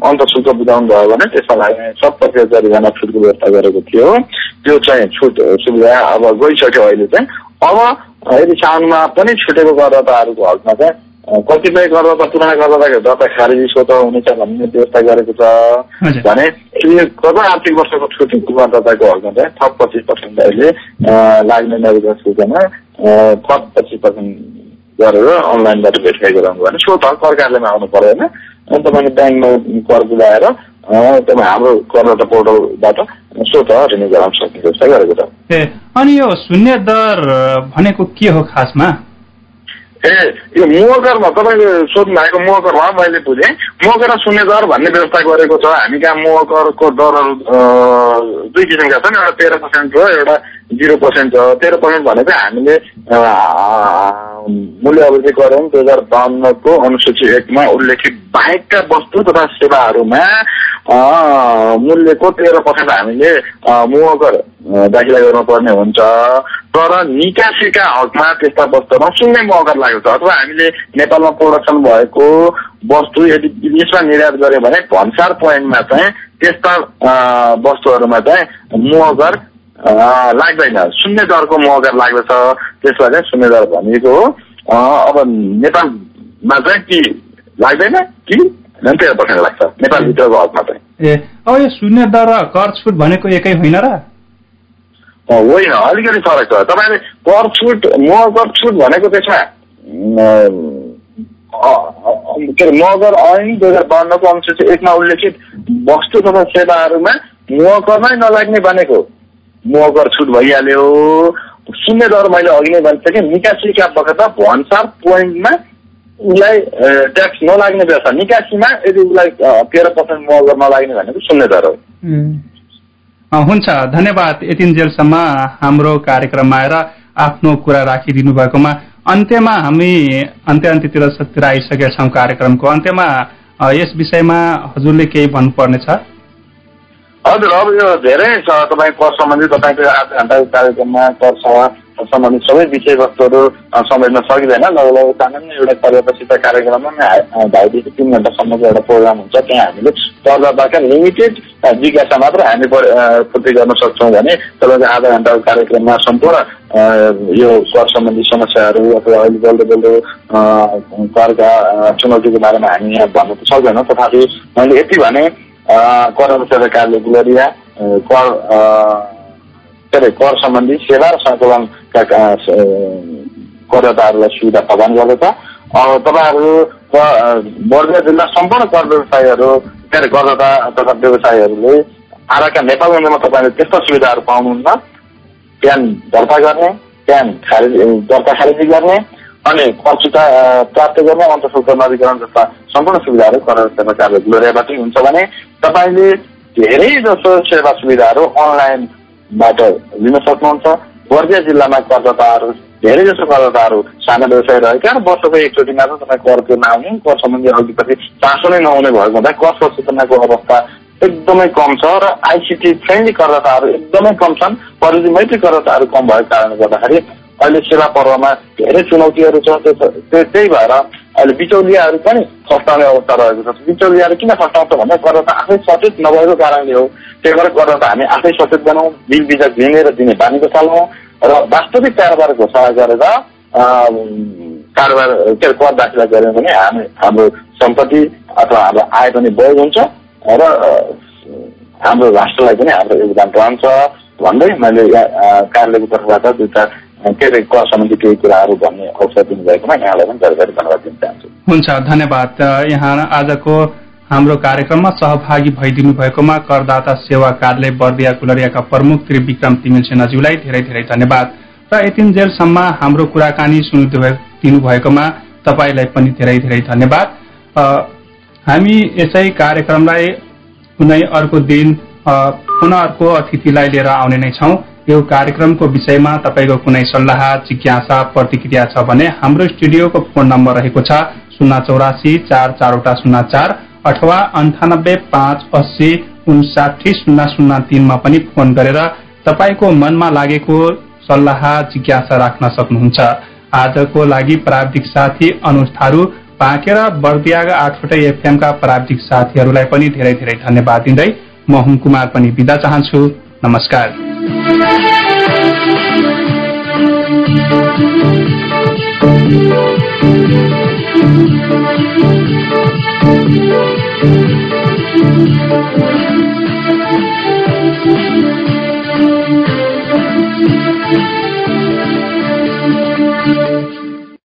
अन्तशुल्क बुझाउनु भयो भने त्यसमा लाग्ने सत्तर जरिवाना छुटको व्यवस्था गरेको थियो। त्यो चाहिँ छुट सुविधा अब गइसक्यो अहिले चाहिँ। अब यदि साउनमा पनि छुटेको करदाताहरूको हकमा चाहिँ कतिपय करदाता पुराना करदाताको दर्ता खारेजी स्वत हुनेछ भन्ने व्यवस्था गरेको छ भने गत आर्थिक वर्षको छुट करदाताको हकमा चाहिँ थप पच्चिस पर्सेन्ट अहिले लाग्ने नवीकरण शुल्कमा थप पच्चिस पर्सेन्ट गरेर अनलाइनबाट भेरिफाई गराउनु भने सो त कर कार्यालयमा आउनु परेन अनि तपाईँले ब्याङ्कमा कर बुझाएर तपाईँ हाम्रो करदाता पोर्टलबाट सो त रिन्यू गराउन सक्ने व्यवस्था गरेको छ अनि यो शून्य दर भनेको के हो खासमा? ए यो मोहकरमा तपाईँले सोध्नु भएको मोहकरमा मैले बुझेँ। मोहकर शून्य दर भन्ने व्यवस्था गरेको छ। हामी कहाँ मोहकरको दरहरू दुई किसिमका छन्। एउटा तेह्र पर्सेन्ट र एउटा जिरो पर्सेन्ट छ तेह्र पर्सेन्ट भनेको हामीले मूल्य अभिवृद्धिकरण दुई हजार बाहन्नको अनुसूची एकमा उल्लेखित बाहेकका वस्तु तथा सेवाहरूमा मूल्यको तेह्र पर्सेन्ट हामीले मुहकर दाखिला गर्नुपर्ने हुन्छ। तर निकासीका हकमा त्यस्ता वस्तुहरूमा शून्य महकर लागेको छ। अथवा हामीले नेपालमा प्रोडक्सन भएको वस्तु यदि विदेशमा निर्यात गर्यो भने भन्सार पोइन्टमा चाहिँ त्यस्ता वस्तुहरूमा चाहिँ मुहकर लाग्दैन। शून्य दरको महगर लाग्दछ। त्यसलाई चाहिँ शून्य दर भनिएको हो। अब नेपालमा चाहिँ कि लाग्दैन? कि? तेह्र पर्सेन्ट लाग्छ। नेपालभित्रको हकमा चाहिँ। ए अब यो शून्य दर कर छुट भनेको एकै होइन र? होइन अलिकति फरक छ। तपाईँले कर छुट महगर छुट भनेको त्यसमा के अरे महगर ऐन दुई हजार बाहन्नको अनुसूची एकमा उल्लेखित वस्तु तथा सेवाहरूमा महकर नै नलाग्ने भनेको। महकर छुट भइहाल्यो। शून्य दर मैले अघि नै भनिसकेँ निकासीका बखत भन्सार पोइन्टमा उसलाई ट्याक्स नलाग्ने व्यवस्था। निकासीमा यदि उसलाई तेह्र पर्सेन्ट महँगो नलाग्ने भनेको शून्य दर हो। हुन्छ धन्यवाद यतिन्जेलसम्म हाम्रो कार्यक्रममा आएर आफ्नो कुरा राखिदिनु भएकोमा। अन्त्यमा हामी अन्त्य अन्त्यतिर आइसकेका छौँ कार्यक्रमको। अन्त्यमा यस विषयमा हजुरले केही भन्नुपर्ने छ हजुर अब यो धेरै छ। तपाईँ कर सम्बन्धी तपाईँको आठ घन्टाको कार्यक्रममा कर सम्बन्धित सबै विषयवस्तुहरू समेट्न सकिँदैन लगभग सामान्य एउटा कार्यपसित कार्यक्रममा ढाईदेखि तिन घन्टासम्मको एउटा प्रोग्राम हुन्छ त्यहाँ हामीले करदाताका लिमिटेड जिज्ञासा मात्र हामी पूर्ति गर्न सक्छौँ भने तपाईँको आधा घन्टाको कार्यक्रममा सम्पूर्ण यो कर सम्बन्धी समस्याहरू अथवा अहिले बल्दो बल्दो करका चुनौतीको बारेमा हामी यहाँ भन्नु त सक्दैनौँ तथापि मैले यति भने कर कार्य गुलरिया कर अरे कर सम्बन्धी सेवा र सङ्कलनका करदाताहरूलाई सुविधा प्रदान गर्दछ। तपाईँहरू बर्दिया जिल्ला सम्पूर्ण कर व्यवसायीहरू करदाता तथा व्यवसायीहरूले आराका नेपाल केन्द्रमा तपाईँले त्यस्ता सुविधाहरू पाउनुहुन्न। प्यान दर्ता गर्ने प्यान खारेज दर्ता खारेजी गर्ने अनि खर्चुता प्राप्त गर्ने अन्तशुल्क नवीकरण जस्ता सम्पूर्ण सुविधाहरू कर कार्य ग्लोरियाबाटै हुन्छ भने तपाईँले धेरै जसो सेवा सुविधाहरू अनलाइनबाट लिन सक्नुहुन्छ। बर्दिया जिल्लामा करदाताहरू धेरै जसो करदाताहरू साना व्यवसाय रहेका र वर्षको एकचोटि मात्र तपाईँ कर तिर्न आउने कर सम्बन्धी अघिप्रति चासो नै नहुने भएको हुँदा कर सचेतनाको अवस्था एकदमै कम छ र आइसिटी फ्रेन्डली करदाताहरू एकदमै कम छन्। परिधि मैत्री करदाताहरू कम भएको कारणले गर्दाखेरि अहिले सेवा पर्वमा धेरै चुनौतीहरू छ त्यही भएर अहिले बिचौलियाहरू पनि फस्टाउने अवस्था रहेको छ। बिचौलियाहरू किन फस्टाउँछ भन्दा करदाता आफै सचेत नभएको कारणले हो। त्यही भएर करदाता हामी आफै सचेत बनाऊ बिल बिजक झिमेर दिने बानीको थालौँ र वास्तविक कारोबार घोषणा गरेर कारोबार के अरे कर दाखिला गऱ्यौँ भने हामी हाम्रो सम्पत्ति अथवा हाम्रो आय पनि बढ हुन्छ। र हाम्रो राष्ट्रलाई पनि हाम्रो योगदान रहन्छ। भन्दै मैले कार्यालयको तर्फबाट दुईवटा के अरे सम्बन्धी केही कुराहरू भन्ने पनि धन्यवाद दिन हुन्छ धन्यवाद यहाँ आजको हाम्रो कार्यक्रममा सहभागी भइदिनु भएकोमा करदाता सेवा कार्यालय बर्दिया कुलरियाका प्रमुख त्रिविक्रम तिमिल सेनाज्यूलाई धेरै धेरै धन्यवाद र यतिन्जेलसम्म हाम्रो कुराकानी सुनिदिनु भएकोमा तपाईँलाई पनि धेरै धेरै धन्यवाद हामी यसै कार्यक्रमलाई कुनै अर्को दिन पुनः अर्को अतिथिलाई लिएर आउने नै छौं यो कार्यक्रमको विषयमा तपाईँको कुनै सल्लाह जिज्ञासा प्रतिक्रिया छ भने हाम्रो स्टुडियोको फोन नम्बर रहेको छ शून्य चौरासी चार चारवटा शून्य चार अथवा अन्ठानब्बे पाँच अस्सी उन्साठी शून्य शून्य तीनमा पनि फोन गरेर तपाईँको मनमा लागेको सल्लाह जिज्ञासा राख्न सक्नुहुन्छ। आजको लागि प्राविधिक साथी अनुज थारू पाकेर बर्दियागा आठवटै एफएमका प्राविधिक साथीहरूलाई पनि धेरै धेरै धन्यवाद दिँदै म हुम कुमार पनि बिदा चाहन्छु। नमस्कार। Thank you.